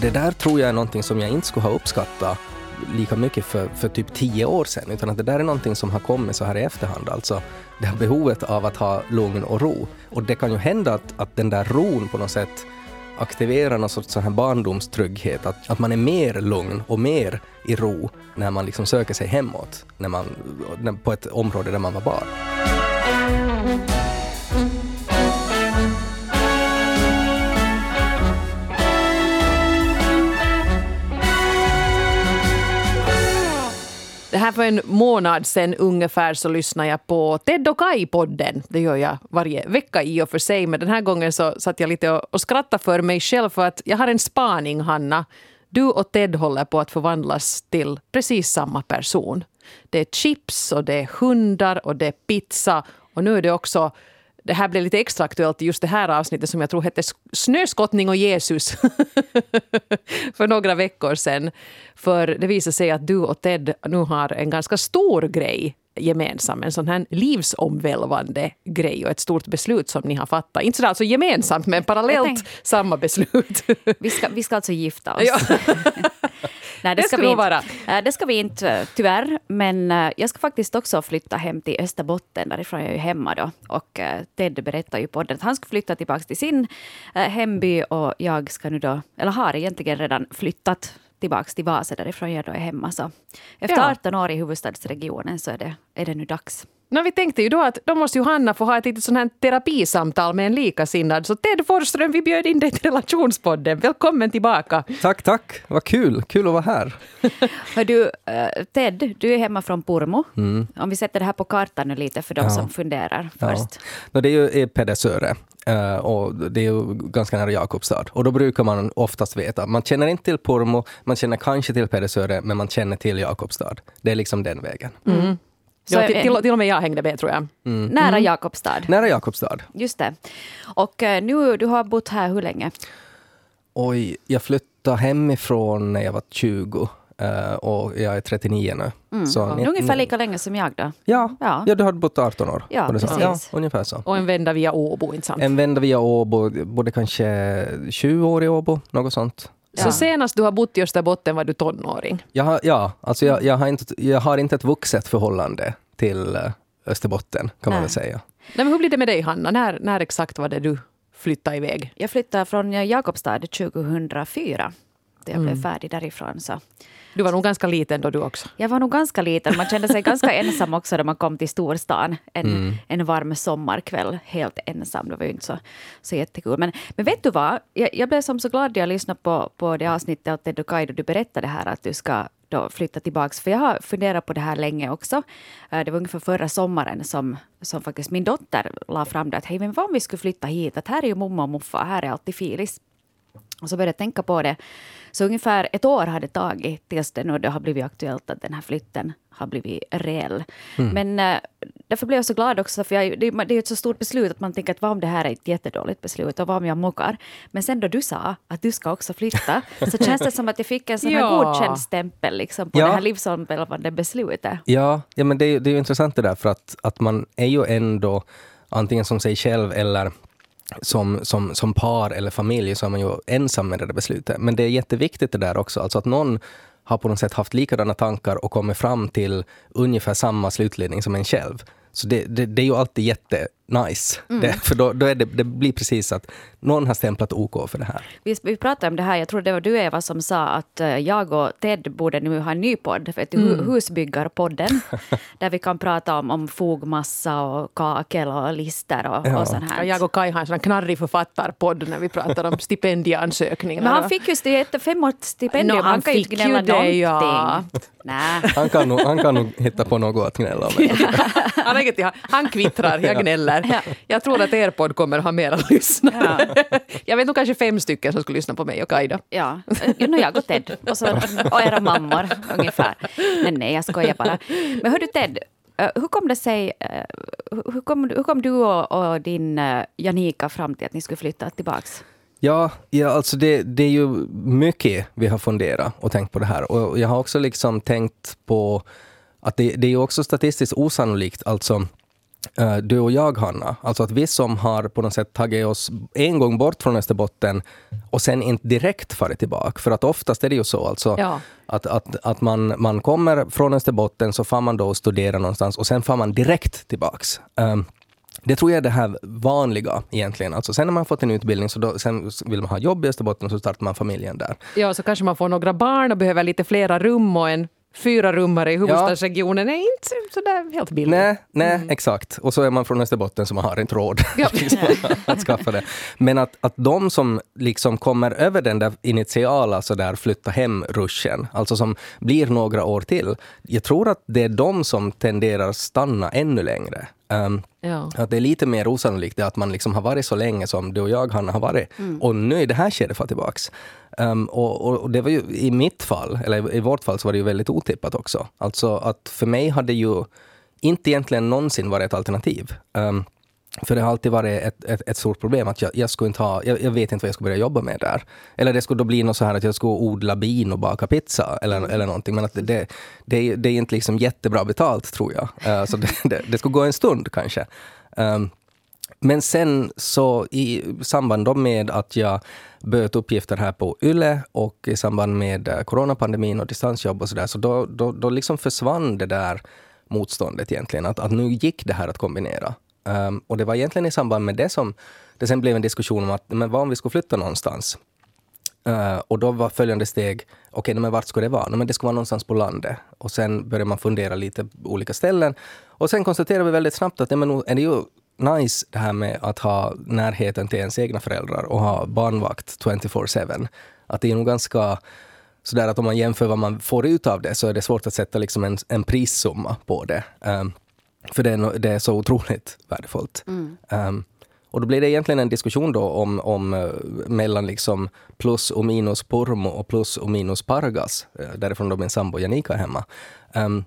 det där tror jag är någonting som jag inte skulle ha uppskattat lika mycket för, för typ tio år sedan, utan att det där är någonting som har kommit så här i efterhand. Alltså det här behovet av att ha lugn och ro. Och det kan ju hända att, att den där ron på något sätt aktiverar någon sorts sån här barndomstrygghet, att, att man är mer lugn och mer i ro när man liksom söker sig hemåt, när man, på ett område där man var barn. Här för en månad sedan ungefär så lyssnade jag på Ted och Kai-podden. Det gör jag varje vecka i och för sig. Men den här gången så satt jag lite och, och skrattade för mig själv för att jag har en spaning, Hanna. Du och Ted håller på att förvandlas till precis samma person. Det är chips och det är hundar och det är pizza och nu är det också det här blev lite extra aktuellt i just det här avsnittet som jag tror hette Snöskottning och Jesus för några veckor sedan. För det visar sig att du och Ted nu har en ganska stor grej gemensam. En sån här livsomvälvande grej och ett stort beslut som ni har fattat. Inte sådär alltså gemensamt men parallellt tänkte, samma beslut. vi, ska, vi ska alltså gifta oss. Ja. Nej, det, det ska, vi inte. Vara. Eh, det ska vi inte, tyvärr. Men eh, jag ska faktiskt också flytta hem till Österbotten. Därifrån jag är ju hemma då. Och eh, Ted berättade ju på den att han ska flytta tillbaka till sin hemby och jag ska nu då, eller har egentligen redan flyttat tillbaka till Vasa därifrån jag då är hemma. Så efter ja. 18 år i huvudstadsregionen så är det, är det nu dags. No, vi tänkte ju då att då måste Johanna få ha ett litet sånt här terapisamtal med en likasinnad. Så Ted Forsström, vi bjöd in dig till Relationspodden. Välkommen tillbaka. Tack, tack. Vad kul. Kul att vara här. Hör du, uh, Ted, du är hemma från Pormo. Mm. Om vi sätter det här på kartan nu lite för de ja. som funderar först. Ja. No, det är ju Pedersöre. Uh, och det är ju ganska nära Jakobstad. Och då brukar man oftast veta, man känner inte till Pormo, man känner kanske till Pedersöre, men man känner till Jakobstad. Det är liksom den vägen. Mm. Ja, till, till, och med jag hängde med tror jag. Mm. Nära mm. Jakobstad. Nära Jakobstad. Just det. Och uh, nu, du har bott här hur länge? Oj, jag flyttade hemifrån när jag var 20. Uh, eh, och jag är 39 nu. Mm. Så ni, ungefär lika länge som jag då. Ja, ja. ja du har bott 18 år. Ja, precis. Ja, ungefär så. Och en vända via Åbo, inte sant? En vända via Åbo, både kanske 20 år i Åbo, något sånt. Ja. Så senast du har bott i Österbotten var du tonåring? Jag har, ja, alltså jag, jag, har inte, jag har inte ett vuxet förhållande till eh, Österbotten kan Nej. man väl säga. Nej, men hur blir det med dig Hanna? När, när exakt var det du flyttade iväg? Jag flyttade från Jakobstad 2004. Jag blev mm. färdig därifrån. Så. Du var nog ganska liten då du också. Jag var nog ganska liten. Man kände sig ganska ensam också när man kom till storstan en, mm. en varm sommarkväll. Helt ensam. Det var ju inte så, så jättekul. Men, men vet du vad? Jag, jag blev som så glad när jag lyssnade på, på det avsnittet av Ted och du berättade här att du ska då flytta tillbaka. För jag har funderat på det här länge också. Eh, det var ungefär förra sommaren som, som faktiskt min dotter la fram det att hej, men vad om vi skulle flytta hit? Att här är ju mamma och muffa, här är alltid filis. Och så började jag tänka på det. Så ungefär ett år har det tagit tills det nu har blivit aktuellt att den här flytten har blivit reell. Mm. Men äh, därför blev jag så glad också, för jag, det, det, är ett så stort beslut att man tänker att vad om det här är ett jättedåligt beslut och vad om jag mockar. Men sen då du sa att du ska också flytta så känns det som att jag fick en sån här ja. godkänd stämpel liksom, på ja. det här livsomvälvande beslutet. Ja, ja men det, det är ju intressant det där för att, att man är ju ändå antingen som sig själv eller som, som, som par eller familj så är man ju ensam med det där beslutet. Men det är jätteviktigt det där också, alltså att någon har på något sätt haft likadana tankar och kommit fram till ungefär samma slutledning som en själv. Så det, det, det är ju alltid jätte nice. Mm. Det, för då, då är det, det blir precis att någon har stämplat OK för det här. Vi, vi pratade om det här, jag tror det var du Eva som sa att eh, jag och Ted borde nu ha en ny podd, för mm. Husbyggarpodden, där vi kan prata om, om fogmassa och kakel och lister och, ja. och sånt här. Jag och Kai har en sån knarrig författarpodd när vi pratar om stipendieansökningar. Men han fick ju ett femårigt stipendium, no, han, han kan ju inte gnälla det, någonting. Ja. Han, kan nog, han kan nog hitta på något att gnälla om. han, han kvittrar, jag gnäller här. Ja. Jag tror att er podd kommer ha mera lyssnare. Ja. Jag vet nog kanske fem stycken som skulle lyssna på mig och Kaida. Ja, nu jag och Ted och, så, och era mammor ungefär. Men nej, jag skojar bara. Men hör du Ted, eh, hur kom det sig, eh, hur kom, hur kom du och, och din eh, Janika fram till att ni skulle flytta tillbaks? Ja, ja alltså det, det är ju mycket vi har funderat och tänkt på det här. Och jag har också liksom tänkt på att det, det är också statistiskt osannolikt, alltså du och jag, Hanna. Alltså att vi som har på något sätt tagit oss en gång bort från Österbotten och sen inte direkt farit tillbaka. För att oftast är det ju så alltså Ja. att, att, att man, man kommer från Österbotten så får man då studera någonstans och sen får man direkt tillbaks. Um, det tror jag är det här vanliga egentligen. Alltså sen när man fått en utbildning så då, sen vill man ha jobb i Österbotten så startar man familjen där. Ja, så kanske man får några barn och behöver lite flera rum och en fyra rummare i huvudstadsregionen är inte sådär helt billig. Nej, nej exakt. Och så är man från Österbotten som har inte råd Ja. att skaffa det. Men att, att de som liksom kommer över den där initiala så där flytta hem-ruschen, alltså som blir några år till, jag tror att det är de som tenderar stanna ännu längre. Um, Ja. att det är lite mer osannolikt att man liksom har varit så länge som du och jag, Hanna, har varit. Och nu i det här skedet får tillbaks. Um, och, och, och det var ju i mitt fall, eller i vårt fall, så var det ju väldigt otippat också. Alltså att för mig hade ju inte egentligen någonsin varit ett alternativ. Um, för det har alltid varit ett, ett, ett stort problem att jag, jag skulle inte ha, jag, jag vet inte vad jag ska börja jobba med där. Eller det skulle då bli något så här att jag skulle odla bin och baka pizza eller, eller någonting. Men att det, det, det, är- det är inte liksom jättebra betalt tror jag. Uh, så det, det, det skulle gå en stund kanske. Um, men sen så i samband med att jag böt uppgifter här på YLE och i samband med eh, coronapandemin och distansjobb och sådär, så då, då, då liksom försvann det där motståndet egentligen. Att, att nu gick det här att kombinera. Um, och det var egentligen i samband med det som det sen blev en diskussion om att men vad om vi skulle flytta någonstans? Uh, och då var följande steg, okej, men vart skulle det vara? Nej, men det skulle vara någonstans på landet. Och sen började man fundera lite på olika ställen. Och sen konstaterade vi väldigt snabbt att nej, men är det ju nice det här med att ha närheten till ens egna föräldrar och ha barnvakt 24-7. Att det är nog ganska sådär att om man jämför vad man får ut av det så är det svårt att sätta liksom en, en prissumma på det. Um, för det är, det är så otroligt värdefullt. Um, och då blir det egentligen en diskussion då om, om eh, mellan liksom plus och minus Purmo och plus och minus Pargas, eh, därifrån då min sambo Janika är hemma. Um,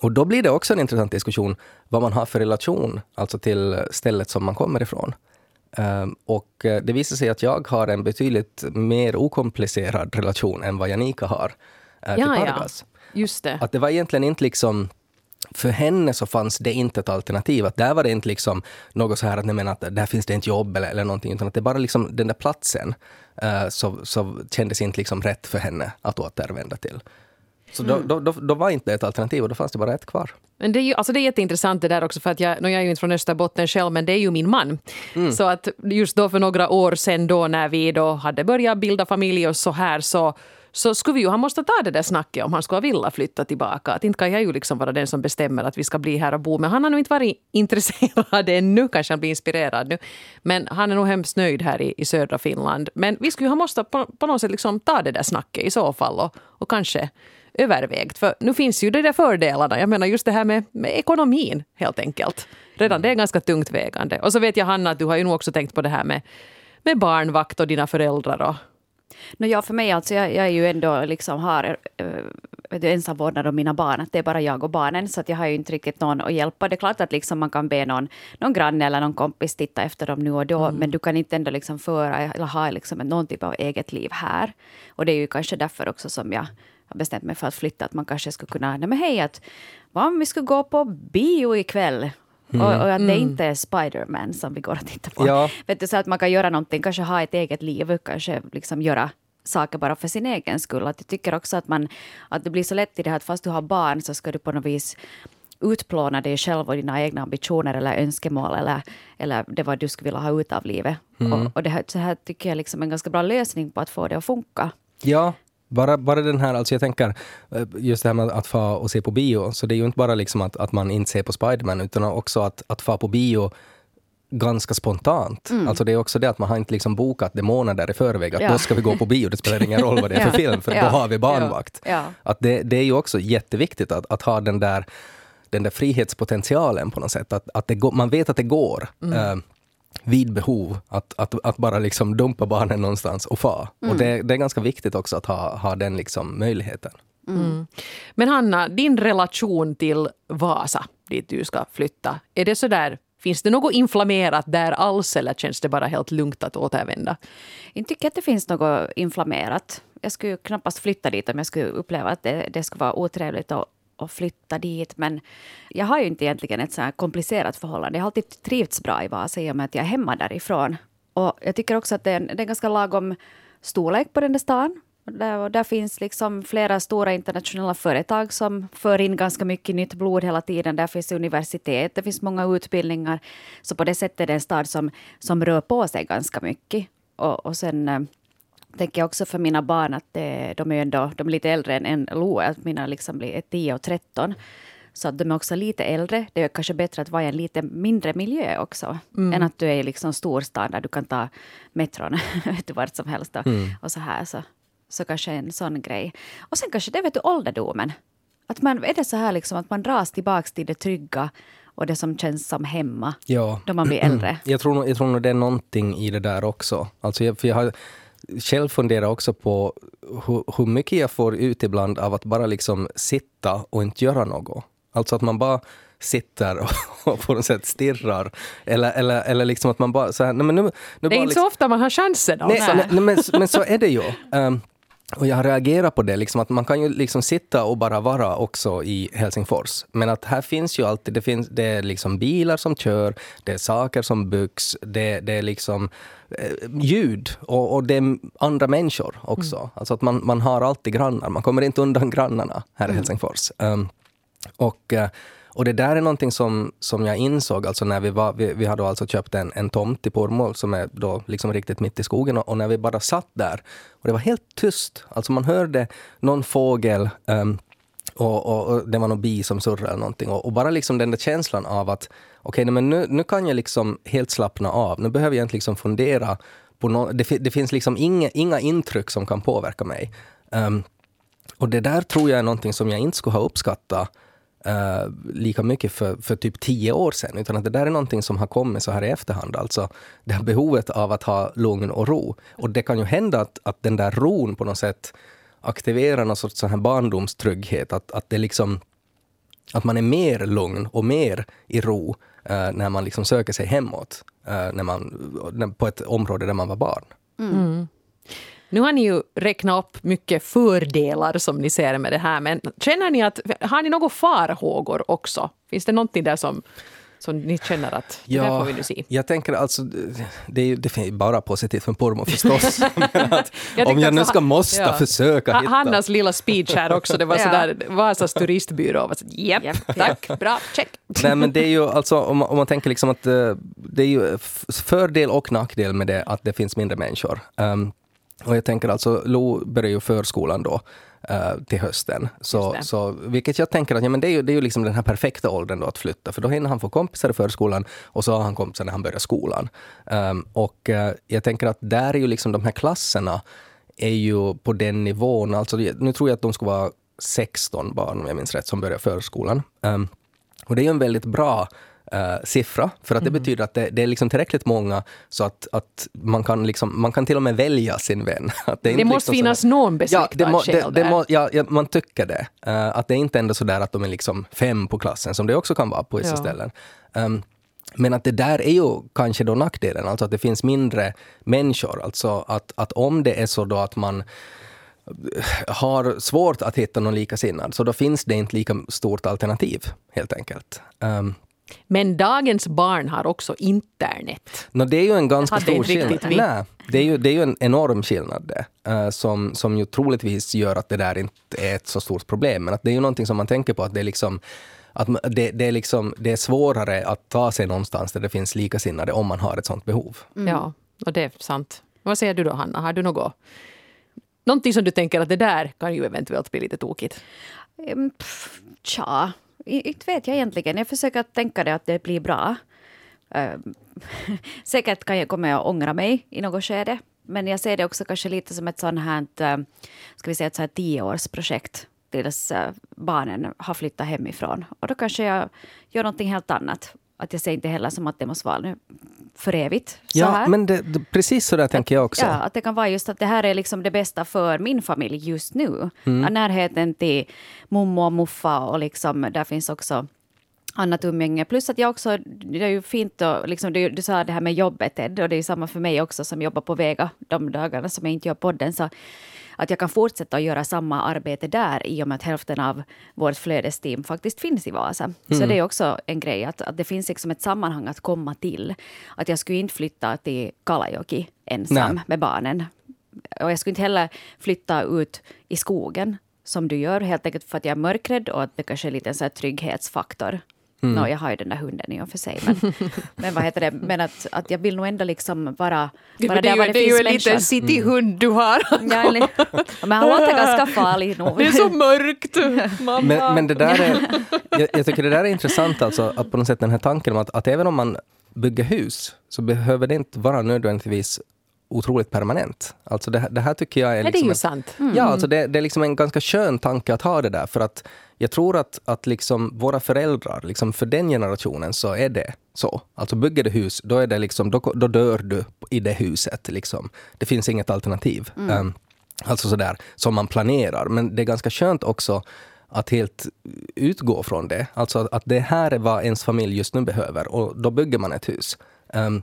och då blir det också en intressant diskussion vad man har för relation, alltså till stället som man kommer ifrån. Um, och eh, det visar sig att jag har en betydligt mer okomplicerad relation än vad Janika har eh, till Ja, ja. Pargas. Just det. Att det var egentligen inte liksom för henne så fanns det inte ett alternativ. Att där var det inte liksom något så här att, nej, men att där finns det inte jobb eller, eller någonting. Utan att det bara liksom den där platsen eh, så, så kändes inte liksom rätt för henne att återvända till. Så då, då, då, då var inte det ett alternativ och då fanns det bara ett kvar. Men det är, ju, alltså det är jätteintressant det där också för att jag, jag är ju inte från Österbotten själv men det är ju min man. Så att just då för några år sedan då när vi då hade börjat bilda familj och så här så så skulle vi ju, han måste ta det där snacket om han skulle vilja flytta tillbaka. Att inte kan jag ju liksom vara den som bestämmer att vi ska bli här och bo. Men han har nog inte varit intresserad ännu. Kanske han blir inspirerad nu. Men han är nog hemskt nöjd här i, i södra Finland. Men vi skulle ju ha måste på, på något sätt liksom ta det där snacket i så fall. Och, och kanske övervägt. För nu finns ju de där fördelarna. Jag menar just det här med, med ekonomin helt enkelt. Redan det är ganska tungt vägande. Och så vet jag Hanna att du har ju nog också tänkt på det här med, med barnvakt och dina föräldrar. Och, No, ja, för mig alltså, jag, jag är ju ändå liksom har äh, vet du, ensamvårdnad om mina barn, att det är bara jag och barnen, så att jag har ju inte riktigt någon att hjälpa. Det är klart att liksom man kan be någon, någon granne eller någon kompis titta efter dem nu och då, men du kan inte ändå liksom föra eller ha liksom någon typ av eget liv här. Och det är ju kanske därför också som jag har bestämt mig för att flytta, att man kanske skulle kunna, nej men hej, att vad om vi skulle gå på bio ikväll? Och, och att det inte är Spiderman som vi går och tittar på. Ja. Vet du, så att man kan göra någonting, kanske ha ett eget liv, kanske liksom göra saker bara för sin egen skull. Att jag tycker också att, man, att det blir så lätt i det här att fast du har barn så ska du på något vis utplåna dig själv och dina egna ambitioner eller önskemål eller, eller det vad du skulle vilja ha ut av livet. Och, och det här, så här tycker jag liksom är en ganska bra lösning på att få det att funka. Ja, bara, bara den här, alltså jag tänker eh, just det här med att få och se på bio, så det är ju inte bara liksom att, att man inte ser på Spiderman utan också att, att få på bio ganska spontant. Alltså det är också det att man har inte liksom bokat det månader i förväg, att Ja. då ska vi gå på bio, det spelar ingen roll vad det är för film, för Ja. då har vi barnvakt. Ja. Att det, det är ju också jätteviktigt att, att ha den där, den där frihetspotentialen på något sätt, att, att det går, man vet att det går. eh, vid behov att, att, att bara liksom dumpa barnen någonstans och få. Och det, det är ganska viktigt också att ha, ha den liksom möjligheten. Men Hanna, din relation till Vasa, dit du ska flytta, är det så där Finns det något inflammerat där alls eller känns det bara helt lugnt att återvända? Jag tycker att det finns något inflammerat. Jag skulle knappast flytta dit om jag skulle uppleva att det, det skulle vara otrevligt och, och flytta dit. Men jag har ju inte egentligen ett så här komplicerat förhållande. Jag har alltid trivts bra i Vasa i och med att jag är hemma därifrån. Och jag tycker också att det är en, det är ganska lagom storlek på den där stan. Där, och där finns liksom flera stora internationella företag som för in ganska mycket nytt blod hela tiden. Där finns universitet, det finns många utbildningar. Så på det sättet är det en stad som, som rör på sig ganska mycket. Och, och sen eh, tänker jag också för mina barn att det, de är ändå de är lite äldre än, än Lo, att mina liksom blir 10 och 13. Så att de är också lite äldre. Det är kanske bättre att vara i en lite mindre miljö också. Mm. Än att du är i liksom storstad där du kan ta metron vart som helst. Och, mm. och så här. Så, så kanske en sån grej. Och sen kanske det vet du ålderdomen. Att man, är det så här liksom att man dras tillbaka till det trygga och det som känns som hemma ja. då man blir äldre? Jag tror, jag tror nog det är någonting i det där också. Alltså jag, för jag har själv funderat också på hur, hur mycket jag får ut ibland av att bara liksom sitta och inte göra något. Alltså att man bara sitter och på något sätt stirrar. Eller, eller, eller liksom att man bara så här, nej men nu, nu Det är inte liksom, så ofta man har chansen. Nej, nej. nej men, men, så är det ju. Um, och jag har reagerat på det, liksom att man kan ju liksom sitta och bara vara också i Helsingfors. Men att här finns ju alltid, det, finns, det är liksom bilar som kör, det är saker som byggs, det, det är liksom eh, ljud och, och, det är andra människor också. Mm. Alltså att man, man har alltid grannar, man kommer inte undan grannarna här i mm. Helsingfors. Um, och, eh, och det där är någonting som, som jag insåg, alltså när vi var, vi, vi hade alltså köpt en, en tomt i Pormål som är då liksom riktigt mitt i skogen och, och, när vi bara satt där och det var helt tyst, alltså man hörde någon fågel um, och, och, och, det var någon bi som surrade eller någonting. Och, och bara liksom den där känslan av att okej, okay, men nu, nu kan jag liksom helt slappna av, nu behöver jag inte liksom fundera på no, det, det finns liksom inga, inga intryck som kan påverka mig. Um, och det där tror jag är någonting som jag inte skulle ha uppskattat uh, lika mycket för, för typ tio år sedan. Utan att det där är någonting som har kommit så här i efterhand. Alltså det här behovet av att ha lugn och ro. Och det kan ju hända att, att den där ron på något sätt aktiverar någon sorts så här barndomstrygghet. Att, att, det liksom, att man är mer lugn och mer i ro uh, när man liksom söker sig hemåt. Uh, när man, på ett område där man var barn. Mm. mm. Nu har ni ju räknat upp mycket fördelar som ni ser med det här, men känner ni att, har ni några farhågor också? Finns det någonting där som som ni känner att det ja, där får vi nu se? Jag tänker alltså, det är, det är bara positivt för Pormo förstås. jag om jag nu ska måste ja. försöka hitta... Hannas lilla speech här också, det var ja. sådär Vasas turistbyrå. Japp, yep, tack, bra, check. Nej men det är ju alltså, om man, om man tänker liksom att eh, det är ju fördel och nackdel med det att det finns mindre människor. Um, och jag tänker alltså, Lo börjar ju förskolan då uh, till hösten. Så, så, vilket jag tänker att ja, men det är ju, det är ju liksom den här perfekta åldern då att flytta, för då hinner han få kompisar i förskolan och så har han kompisar när han börjar skolan. Um, och uh, jag tänker att där är ju liksom de här klasserna är ju på den nivån, alltså nu tror jag att de ska vara 16 barn om jag minns rätt som börjar förskolan. Um, och det är ju en väldigt bra uh, siffra, för att det mm. betyder att det, det, är liksom tillräckligt många så att, att man, kan liksom, man kan till och med välja sin vän. Att det, det måste liksom finnas sådär, någon besläktad ja, det må, det, det må, ja, ja, man tycker det. Uh, att det är inte ändå så där att de är liksom fem på klassen, som det också kan vara på vissa ja. ställen. Um, men att det där är ju kanske då nackdelen, alltså att det finns mindre människor. Alltså att, att om det är så då att man har svårt att hitta någon likasinnad, så då finns det inte lika stort alternativ helt enkelt. Um, men dagens barn har också internet. No, det är ju en ganska stor skillnad. Nej, det är ju, det är ju en enorm skillnad det, uh, som, som ju troligtvis gör att det där inte är ett så stort problem. Men att det är ju någonting som man tänker på att det är liksom att det, det, är liksom, det är svårare att ta sig någonstans där det finns likasinnade om man har ett sånt behov. Mm. Ja, och det är sant. Vad säger du då, Hanna? Har du något, någonting som du tänker att det där kan ju eventuellt bli lite tokigt? Um, pff, tja, inte vet jag egentligen. Jag försöker tänka det att det blir bra. Ehm, säkert kan jag komma att ångra mig i något skede. Men jag ser det också kanske lite som ett sånt här, eh, ska vi säga ett så här tioårsprojekt tills eh, barnen har flyttat hemifrån. Och då kanske jag gör någonting helt annat. Att jag ser inte heller som att det måste vara nu för evigt. ja, här. men det, precis så där tänker jag också. Ja, att det kan vara just att det här är liksom det bästa för min familj just nu. Mm. Närheten till mommo och muffa och liksom, där finns också annat umgänge. Plus att jag också, det är ju fint och liksom, du, du sa det här med jobbet Ed, och det är ju samma för mig också som jobbar på Vega de dagarna som jag inte gör podden. Så att jag kan fortsätta att göra samma arbete där i och med att hälften av vårt flödesteam faktiskt finns i Vasa. Mm. Så det är också en grej att, att det finns liksom ett sammanhang att komma till. Att jag skulle inte flytta till Kalajoki ensam Nej. med barnen. Och jag skulle inte heller flytta ut i skogen som du gör, helt enkelt för att jag är mörkrädd och att det kanske är lite en så trygghetsfaktor. Mm. No, jag har ju den där hunden i och för sig. Men, men vad heter det? Men att, att jag vill nog ändå liksom vara, vara där var det, det finns människor. Det är ju en liten cityhund du har. Ja, men han låter ganska farlig nog. Det är så mörkt. Men, men det där är, jag, jag, tycker det där är intressant alltså, att på något sätt den här tanken om att, att även om man bygger hus så behöver det inte vara nödvändigtvis otroligt permanent. Alltså det, det här tycker jag är... Liksom det är ju liksom sant. Mm. Ja, alltså det, det, är liksom en ganska skön tanke att ha det där. För att jag tror att, att liksom våra föräldrar, liksom för den generationen så är det så. Alltså bygger du hus, då, är det liksom, då, då dör du i det huset. Liksom. Det finns inget alternativ. Mm. Um, alltså sådär, som man planerar. Men det är ganska skönt också att helt utgå från det. Alltså att det här är vad ens familj just nu behöver och då bygger man ett hus. Um,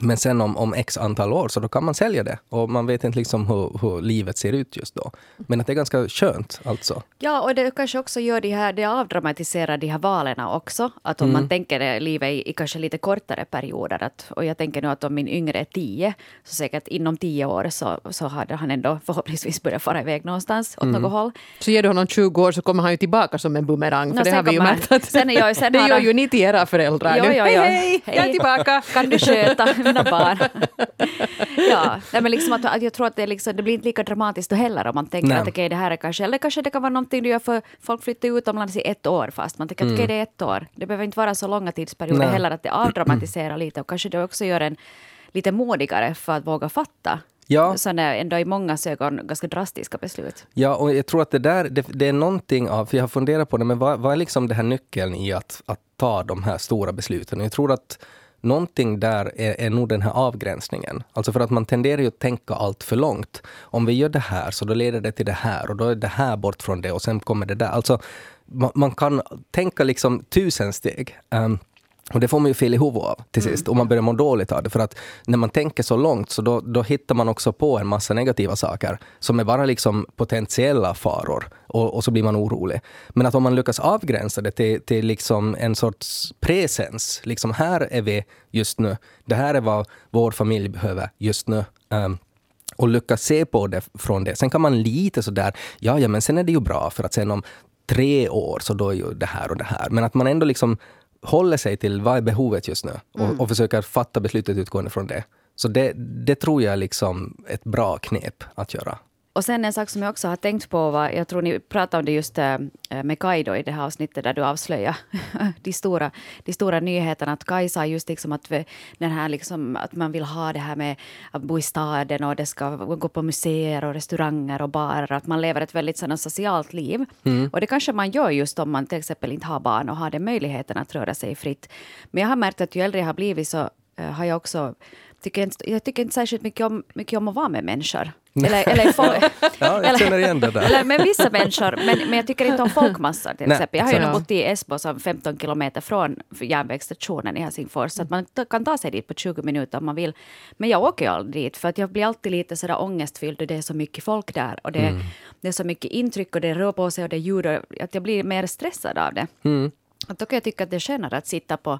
men sen om, om x antal år, så då kan man sälja det. Och man vet inte liksom hur, hur livet ser ut just då. Men att det är ganska skönt alltså. Ja, och det kanske också gör det här, det avdramatiserar de här valen också. Att om mm. man tänker livet i, i, kanske lite kortare perioder. Att, och jag tänker nu att om min yngre är tio, så säkert inom tio år så, så hade han ändå förhoppningsvis börjat fara iväg någonstans åt mm. något håll. Så ger du honom 20 år så kommer han ju tillbaka som en bumerang. För no, det har vi ju märkt att sen, jag, sen det gör ju ni till era föräldrar. Jo, jo, jo. Hej, hej, jag är tillbaka. Kan du sköta? Mina barn. ja, nej, men liksom att, att jag tror att det, liksom, det blir inte lika dramatiskt då heller om man tänker nej. att okay, det här är kanske, eller kanske det kan vara någonting du gör för folk flyttar utomlands i ett år fast man tänker mm. att okay, det är ett år. Det behöver inte vara så långa tidsperioder nej. heller att det avdramatiserar lite och kanske det också gör en lite modigare för att våga fatta ja. sådana ändå i många ögon ganska drastiska beslut. Ja, och jag tror att det där, det, det, är någonting av, för jag har funderat på det, men vad, vad är liksom det här nyckeln i att, att ta de här stora besluten? Jag tror att någonting där är, är nog den här avgränsningen. Alltså för att man tenderar ju att tänka allt för långt. Om vi gör det här, så då leder det till det här och då är det här bort från det och sen kommer det där. Alltså, man, man kan tänka liksom tusen steg. Um, och det får man ju fel i huvudet av till sist. Mm. Och man börjar må dåligt av det. För att när man tänker så långt så då, då hittar man också på en massa negativa saker som är bara liksom potentiella faror. Och, och så blir man orolig. Men att om man lyckas avgränsa det till, till liksom en sorts presens. Liksom här är vi just nu. Det här är vad vår familj behöver just nu. Um, och lyckas se på det från det. Sen kan man lite sådär, ja, ja, men sen är det ju bra för att sen om tre år så då är ju det här och det här. Men att man ändå liksom håller sig till vad är behovet just nu och, mm. och försöker fatta beslutet utgående från det. Så det, det tror jag är liksom ett bra knep att göra. Och sen en sak som jag också har tänkt på, var, jag tror ni pratade om det just äh, med Kaido i det här avsnittet där du avslöjade de stora, de stora nyheterna. Att Kai sa just liksom att, den här liksom, att man vill ha det här med att bo i staden och det ska gå på museer och restauranger och barer. Att man lever ett väldigt sådana socialt liv. Mm. Och det kanske man gör just om man till exempel inte har barn och har den möjligheten att röra sig fritt. Men jag har märkt att ju äldre jag har blivit så äh, har jag också tycker inte, jag tycker inte särskilt mycket om, mycket om att vara med människor. Eller, eller folk, ja, jag känner igen det där. Eller med vissa människor, men, men jag tycker inte om folkmassor till exempel. Jag har ju ja. bott i Esbo som 15 kilometer från järnvägsstationen i Helsingfors, så att man kan ta sig dit på 20 minuter om man vill. Men jag åker ju aldrig dit, för att jag blir alltid lite sådär ångestfylld och det är så mycket folk där och det, mm. det är så mycket intryck och det rör på sig och det är ljud och att jag blir mer stressad av det. Mm. Att då kan jag tycka att det är skönare att sitta på,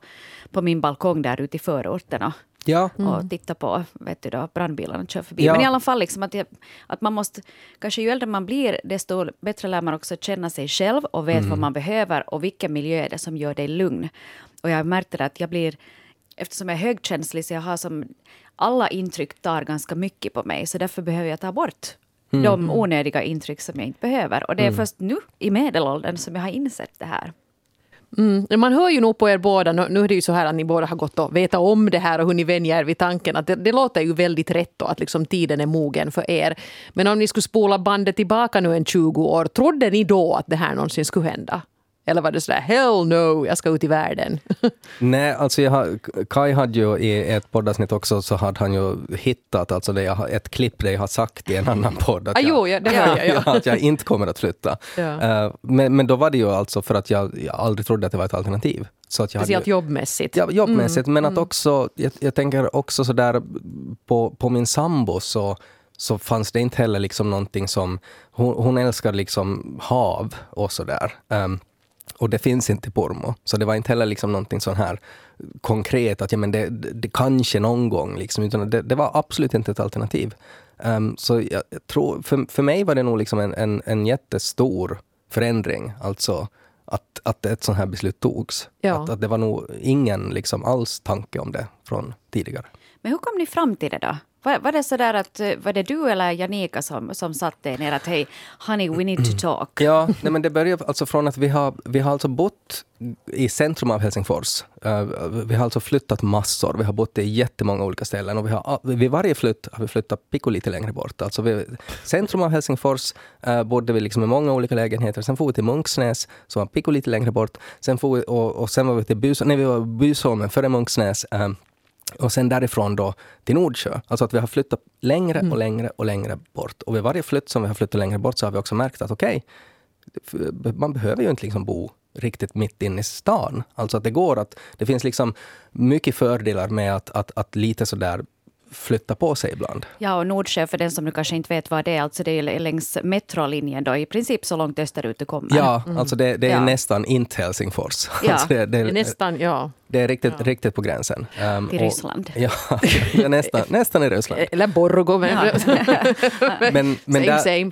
på min balkong där ute i förorten och, ja. och mm. titta på vet du då, brandbilarna kör förbi. Ja. Men i alla fall, liksom att, jag, att man måste... Kanske ju äldre man blir, desto bättre lär man också känna sig själv och vet mm. vad man behöver och vilken miljö är det som gör dig lugn. Och jag märkte att jag blir... Eftersom jag är högkänslig så jag har som... Alla intryck tar ganska mycket på mig, så därför behöver jag ta bort mm. de onödiga intryck som jag inte behöver. Och det är mm. först nu i medelåldern som jag har insett det här. Mm. Man hör ju nog på er båda, nu är det ju så här att ni båda har gått och vetat om det här och hur ni vänjer er vid tanken att det, det låter ju väldigt rätt då att liksom tiden är mogen för er. Men om ni skulle spola bandet tillbaka nu en 20 år, trodde ni då att det här någonsin skulle hända? Eller var det sådär hell no, jag ska ut i världen? Nej, alltså jag har, Kai hade ju i ett poddavsnitt också så hade han ju hittat alltså det jag, ett klipp där jag har sagt i en annan podd att ah, jag, jo, ja, det jag. Ja. att jag inte kommer att flytta. Ja. Eh, men, men då var det ju alltså för att jag, jag aldrig trodde att det var ett alternativ. Så att jag hade Speciellt ju, jobbmässigt. Ja, jobbmässigt, men att också, jag, jag tänker också sådär på, på min sambo så, så fanns det inte heller liksom någonting som, hon, hon älskar liksom hav och sådär. Um, och det finns inte i Pormo. Så det var inte heller liksom någonting sån här konkret att ja, men det, det, det kanske någon gång, liksom, utan det, det var absolut inte ett alternativ. Um, så jag, jag tror, för, för mig var det nog liksom en, en, en jättestor förändring, alltså att, att ett sånt här beslut togs. Ja. Att, att det var nog ingen liksom alls tanke om det från tidigare. Men hur kom ni fram till det då? Var, var det så där att, eh, var det du eller Janika som, som satte er ner att hej, honey, we need to talk? Ja, nej, men det börjar alltså från att vi har, vi har alltså bott i centrum av Helsingfors. Uh, vi har alltså flyttat massor. Vi har bott i jättemånga olika ställen och vi har, ah, vid varje flytt har vi flyttat pico lite längre bort. Alltså vi, centrum av Helsingfors uh, bodde vi liksom i många olika lägenheter. Sen får vi till Munksnäs, som var pico lite längre bort. Sen får vi, och, och sen var vi till Bus, nej, vi var Busholmen före Munksnäs. Uh, och sen därifrån då till Nordsjö. Alltså att vi har flyttat längre och längre och längre bort. Och vid varje flytt som vi har flyttat längre bort så har vi också märkt att okej, man behöver ju inte liksom bo riktigt mitt inne i stan. Alltså att det går att, det finns liksom mycket fördelar med att, att, att lite sådär flytta på sig ibland. Ja, och Nordsjö, för den som nu kanske inte vet vad det är, alltså det är längs metrolinjen då, i princip så långt österut du kommer. Ja, alltså det, det är Ja. nästan inte Helsingfors. Ja. Alltså det, det, är nästan, ja. det är riktigt, riktigt på gränsen. Um, Till och- Ryssland. Ja, är nästan, nästan i Ryssland. Eller Borgo, men Men, men same där, same.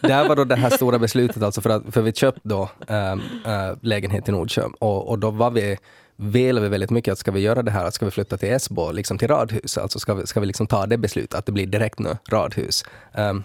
där var då det här stora beslutet, alltså för, att, för vi köpte då ähm, äh, lägenhet i Nordsjö och, och då var vi ville vi väldigt mycket att ska vi göra det här, att ska vi flytta till Esbo, liksom till radhus, alltså ska vi, ska vi liksom ta det beslutet att det blir direkt nu radhus. Um,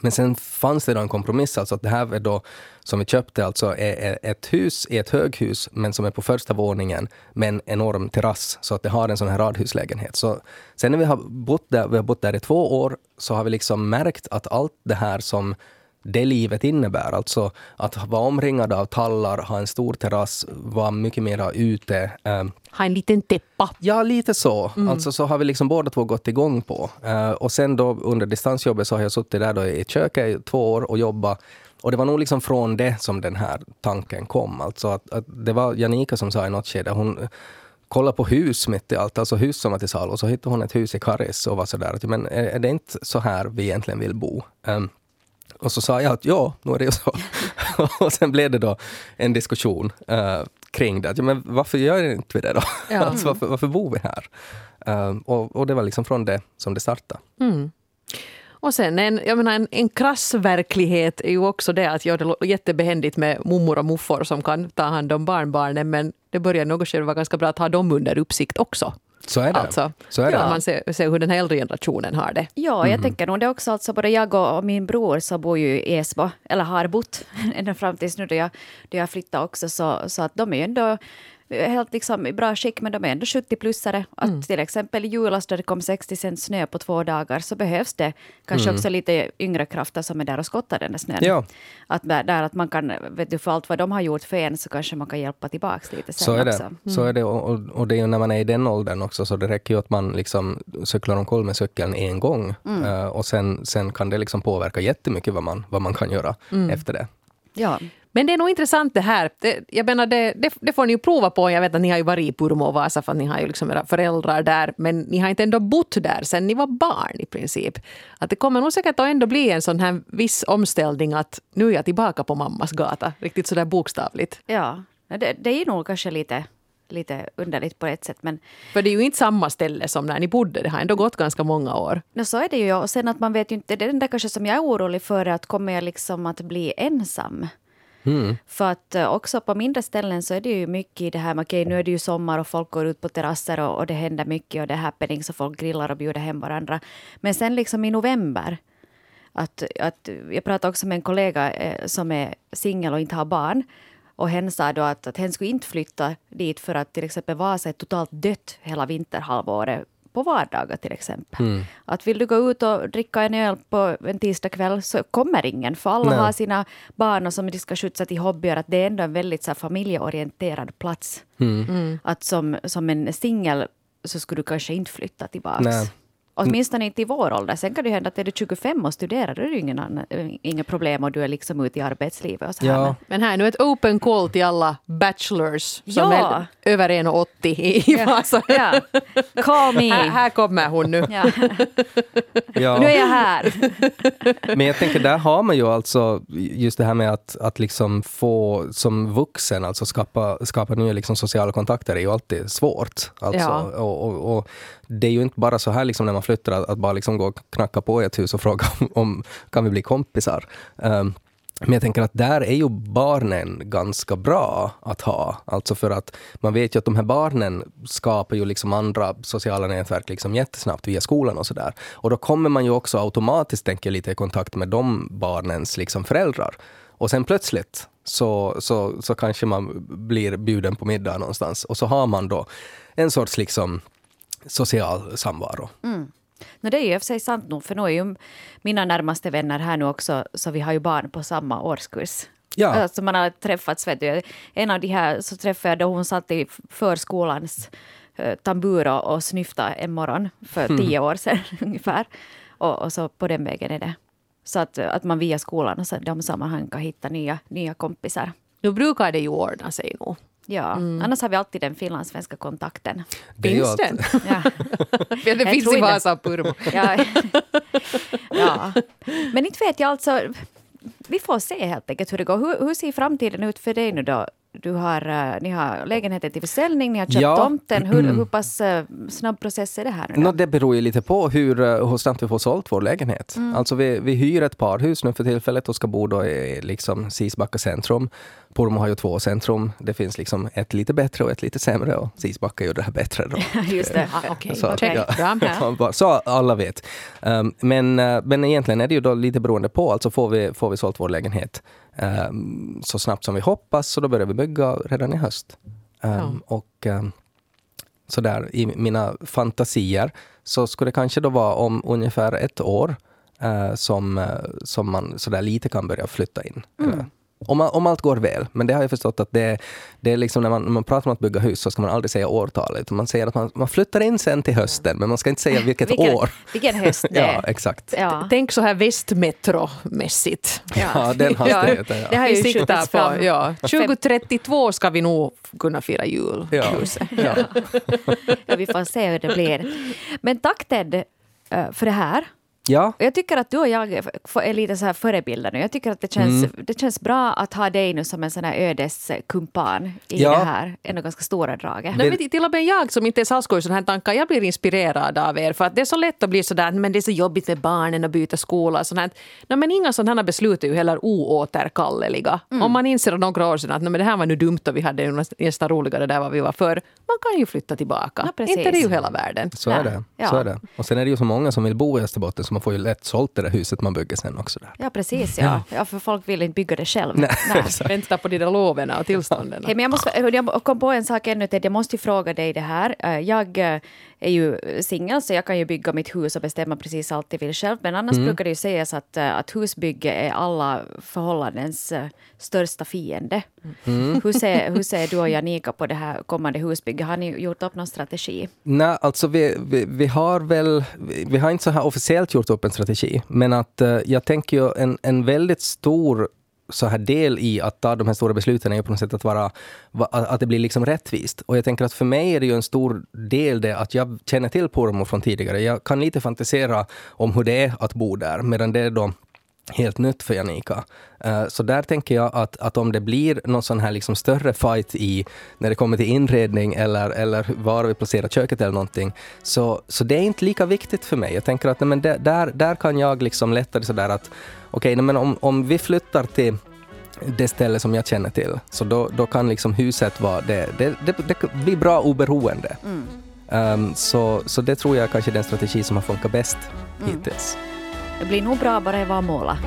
men sen fanns det då en kompromiss, alltså att det här är då, som vi köpte, alltså är, är ett hus i ett höghus, men som är på första våningen med en enorm terrass, så att det har en sån här radhuslägenhet. Så sen när vi har bott där, vi har bott där i två år, så har vi liksom märkt att allt det här som det livet innebär, alltså att vara omringad av tallar, ha en stor terrass, vara mycket mera ute, ehm, Ha en liten täppa. Ja, lite så. Alltså så har vi liksom båda två gått igång på. Eh, och sen då under distansjobbet så har jag suttit där då i köket i två år och jobbat. Och det var nog liksom från det som den här tanken kom. Alltså att, att det var Janika som sa i något skede, hon kollade på hus mitt i allt, alltså hus som var till salu. Och så hittade hon ett hus i Karis och var sådär, att, men är, är det inte så här vi egentligen vill bo? Ehm, och så sa jag att ja, nu är det ju så. och sen blev det då en diskussion eh, kring det. Att, ja, men varför gör inte vi det då? Ja. alltså, varför, varför bor vi här? Eh, och, och det var liksom från det som det startade. Och sen en, jag menar, en, en krass verklighet är ju också det att ja, det låter jättebehändigt med mummor och muffor som kan ta hand om barnbarnen men det börjar något skede vara ganska bra att ha dem under uppsikt också. Så är det. Alltså, så är det. ja. Man ser, ser hur den här äldre generationen har det. Ja, jag tänker nog det också. Alltså, både jag och och min bror så bor ju i Esbo, eller har bott ända fram tills nu då jag, då jag flyttade också. Så, så att de är ju ändå helt liksom i bra skick, men de är ändå 70-plussare. Att till exempel i julas då det kom 60 cent snö på två dagar så behövs det kanske också lite yngre krafter som är där och skottar den där snön. Ja. Att där att man kan, vet du, för allt vad de har gjort för en så kanske man kan hjälpa tillbaka lite sen Så är också. det. Så är det. Och, och, det är ju när man är i den åldern också, så det räcker ju att man liksom cyklar omkull med cykeln en gång. Eh, och sen, sen kan det liksom påverka jättemycket vad man, vad man kan göra efter det. Ja. Men det är nog intressant det här. Det, jag menar, det, det, det får ni ju prova på. Jag vet att ni har ju varit i Purmo och Vasa för att ni har ju liksom era föräldrar där. Men ni har inte ändå bott där sen ni var barn i princip. Att det kommer nog säkert att ändå bli en sån här viss omställning att nu är jag tillbaka på mammas gata. Riktigt sådär bokstavligt. Ja, det, det är nog kanske lite, lite underligt på ett sätt. Men För det är ju inte samma ställe som när ni bodde. Det har ändå gått ganska många år. no, så är det ju. Och sen att man vet ju inte, det är den där kanske som jag är orolig för, att kommer jag liksom att bli ensam? Mm. För att eh, också på mindre ställen så är det ju mycket i det här med okej, nu är det ju sommar och folk går ut på terrasser och, och det händer mycket och det är happenings och folk grillar och bjuder hem varandra. Men sen liksom i november, att, att jag pratade också med en kollega eh, som är singel och inte har barn. Och hen sa då att, att hen skulle inte flytta dit för att till exempel Vasa är totalt dött hela vinterhalvåret på vardagar till exempel. Mm. Att vill du gå ut och dricka en öl på en tisdagkväll så kommer ingen, för alla Nej. har sina barn och som de ska skjutsa till hobbyer. Att det är ändå en väldigt så här, familjeorienterad plats. Mm. Att som, som en singel så skulle du kanske inte flytta tillbaks. Nej. Åtminstone inte i vår ålder. Sen kan det hända att är du 25 och studerar, då är det ingen annan, inga problem och du är liksom ute i arbetslivet och så här. Ja. Men- Men här är nu ett open call till alla bachelors som Ja. Över 1,80 i Vasa. Ja. Call me! Här, här kommer hon nu. Ja. Ja. Nu är jag här. Men jag tänker, där har man ju alltså just det här med att, att liksom få som vuxen, alltså skapa, skapa nya liksom sociala kontakter är ju alltid svårt. Alltså, Ja. och, och, och det är ju inte bara så här liksom när man flyttar, att, att bara liksom gå och knacka på i ett hus och fråga om, om kan vi bli kompisar. Um, men jag tänker att där är ju barnen ganska bra att ha. Alltså för att man vet ju att de här barnen skapar ju liksom andra sociala nätverk liksom jättesnabbt via skolan och sådär. Och då kommer man ju också automatiskt, tänker jag, lite i kontakt med de barnens liksom föräldrar. Och sen plötsligt så, så, så kanske man blir bjuden på middag någonstans och så har man då en sorts liksom social samvaro. Mm. No, det är ju i och för sig sant nog, för nu är ju mina närmaste vänner här nu också, så vi har ju barn på samma årskurs. Ja. Alltså man har träffats, vet du. En av de här så träffade jag då hon satt i förskolans uh, tambur och, snyftade en morgon för Hmm. tio år sedan ungefär. Och, och så på den vägen är det. Så att, att man via skolan och så de sammanhang kan hitta nya, nya kompisar. Nu brukar det ju ordna sig nog. Ja, Mm. annars har vi alltid den finlandssvenska kontakten. Det Finns den? Ja. Det Jag finns tror i. Vasa Purmo. Ja. ja. Men inte vet jag alltså. Vi får se helt enkelt hur det går. Hur, hur ser framtiden ut för dig nu då? Du har, eh, ni har lägenheten till försäljning, ni har köpt Ja. tomten. Hur, hur pass eh, snabb process är det här nu? Då? det beror ju lite på hur, eh, hur snabbt vi får sålt vår lägenhet. Alltså vi, vi hyr ett parhus nu för tillfället och ska bo då i liksom Sisbacka centrum. Pormo har ju två centrum. Det finns liksom ett lite bättre och ett lite sämre och Sisbacka är ju det här bättre då. Just det. Ah, Okej, Så, okej. ja. Så alla vet. Um, men, men egentligen är det ju då lite beroende på. Alltså får vi, får vi sålt vår lägenhet um, så snabbt som vi hoppas så då börjar vi bygga redan i höst. Um, Och um, så där i mina fantasier så skulle det kanske då vara om ungefär ett år eh, som, eh, som man sådär lite kan börja flytta in. Eller, om, om allt går väl. Men det har jag förstått att det, det är liksom när man, när man pratar om att bygga hus så ska man aldrig säga årtalet. Man säger att man, man flyttar in sen till hösten men man ska inte säga vilket vilken, år. Vilken höst det Ja, är. exakt. Ja. Tänk så här västmetro-mässigt. Ja, den hastigheten. Det Ja. har Vi ju skjutits på, ja. 2032 ska vi nog kunna fira jul. Ja. Ja. Ja, vi får se hur det blir. Men tack Ted eh, för det här. Ja, Och Jag tycker att du och jag är lite så här förebilder nu. Jag tycker att det känns, Mm. det känns bra att ha dig nu som en sån här ödeskumpan i Ja. det här ändå ganska stora draget. Nej, men till och med jag som inte ens har skoj sådana här tankar, jag blir inspirerad av er. För att det är så lätt att bli sådär, men det är så jobbigt med barnen att byta skola. och Sånt här. Nej, men inga sådana här beslut är ju heller oåterkalleliga. Mm. Om man inser några år sedan att nej, men det här var nu dumt och vi hade nästan roligare där vad vi var förr. Man kan ju flytta tillbaka. Ja, inte det är ju hela världen. så är det. Ja. Så är det. Och sen är det ju så många som vill bo i Österbotten så man får ju lätt sålt det där huset man bygger sen också. Där. Ja, precis. Ja. Ja, för folk vill inte bygga det själv. Nej, Nej. Vänta på de där loven och tillstånden. Hej, men jag, måste, jag kom på en sak ännu, Ted. Jag måste ju fråga dig det här. Eh, Jag eh, är ju singel, så jag kan ju bygga mitt hus och bestämma precis allt jag vill själv. Men annars brukar det ju sägas att, eh, att husbygge är alla förhållandens eh, största fiende. Hur, ser, hur ser du och Janika på det här kommande husbygget? Har ni gjort upp någon strategi? Nej, alltså vi, vi, vi har väl, vi, vi har inte så här officiellt gjort upp en strategi, men att eh, jag tänker ju en, en väldigt stor så här del i att ta de här stora besluten är ju på något sätt att vara, att att det blir liksom rättvist. Och jag tänker att för mig är det ju en stor del det att jag känner till Pormo från tidigare. Jag kan lite fantisera om hur det är att bo där, medan det är då helt nytt för Janika. Eh, Så där tänker jag att, att om det blir någon sån här liksom större fight i när det kommer till inredning eller, eller var vi placerar köket eller någonting, så, så det är inte lika viktigt för mig. Jag tänker att nej, men det, där, där kan jag liksom lättare sådär att okej, nej, men om, om vi flyttar till det ställe som jag känner till, så då, då kan liksom huset vara det, det, det, det blir bra oberoende. Um, så, så det tror jag kanske är den strategi som har funkat bäst hittills. Det blir nog bra bara jag var och måla.